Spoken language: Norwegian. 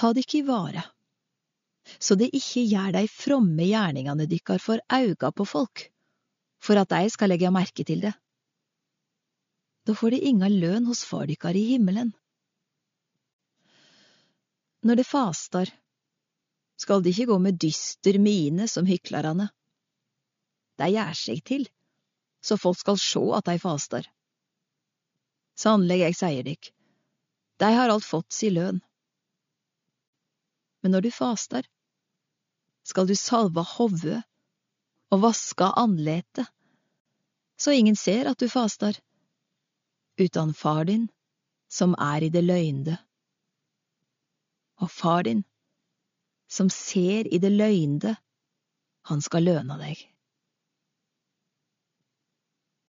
ta dykk i vare, så det ikke gjør de fromme gjerningene dykkar for auga på folk, for at de skal legge merke til det. Da får de inga lønn hos far dykkar i himmelen. Når de fastar, skal de ikke gå med dyster mine som hyklarane. De gjør seg til, så folk skal sjå at de fastar. Sannelig, jeg sier dykk, de har alt fått si lønn. Men når du fastar, skal du salve hodet og vaske andletet, så ingen ser at du fastar, utan far din som er i det løgnde. Og far din som ser i det løgnde, han skal løna deg.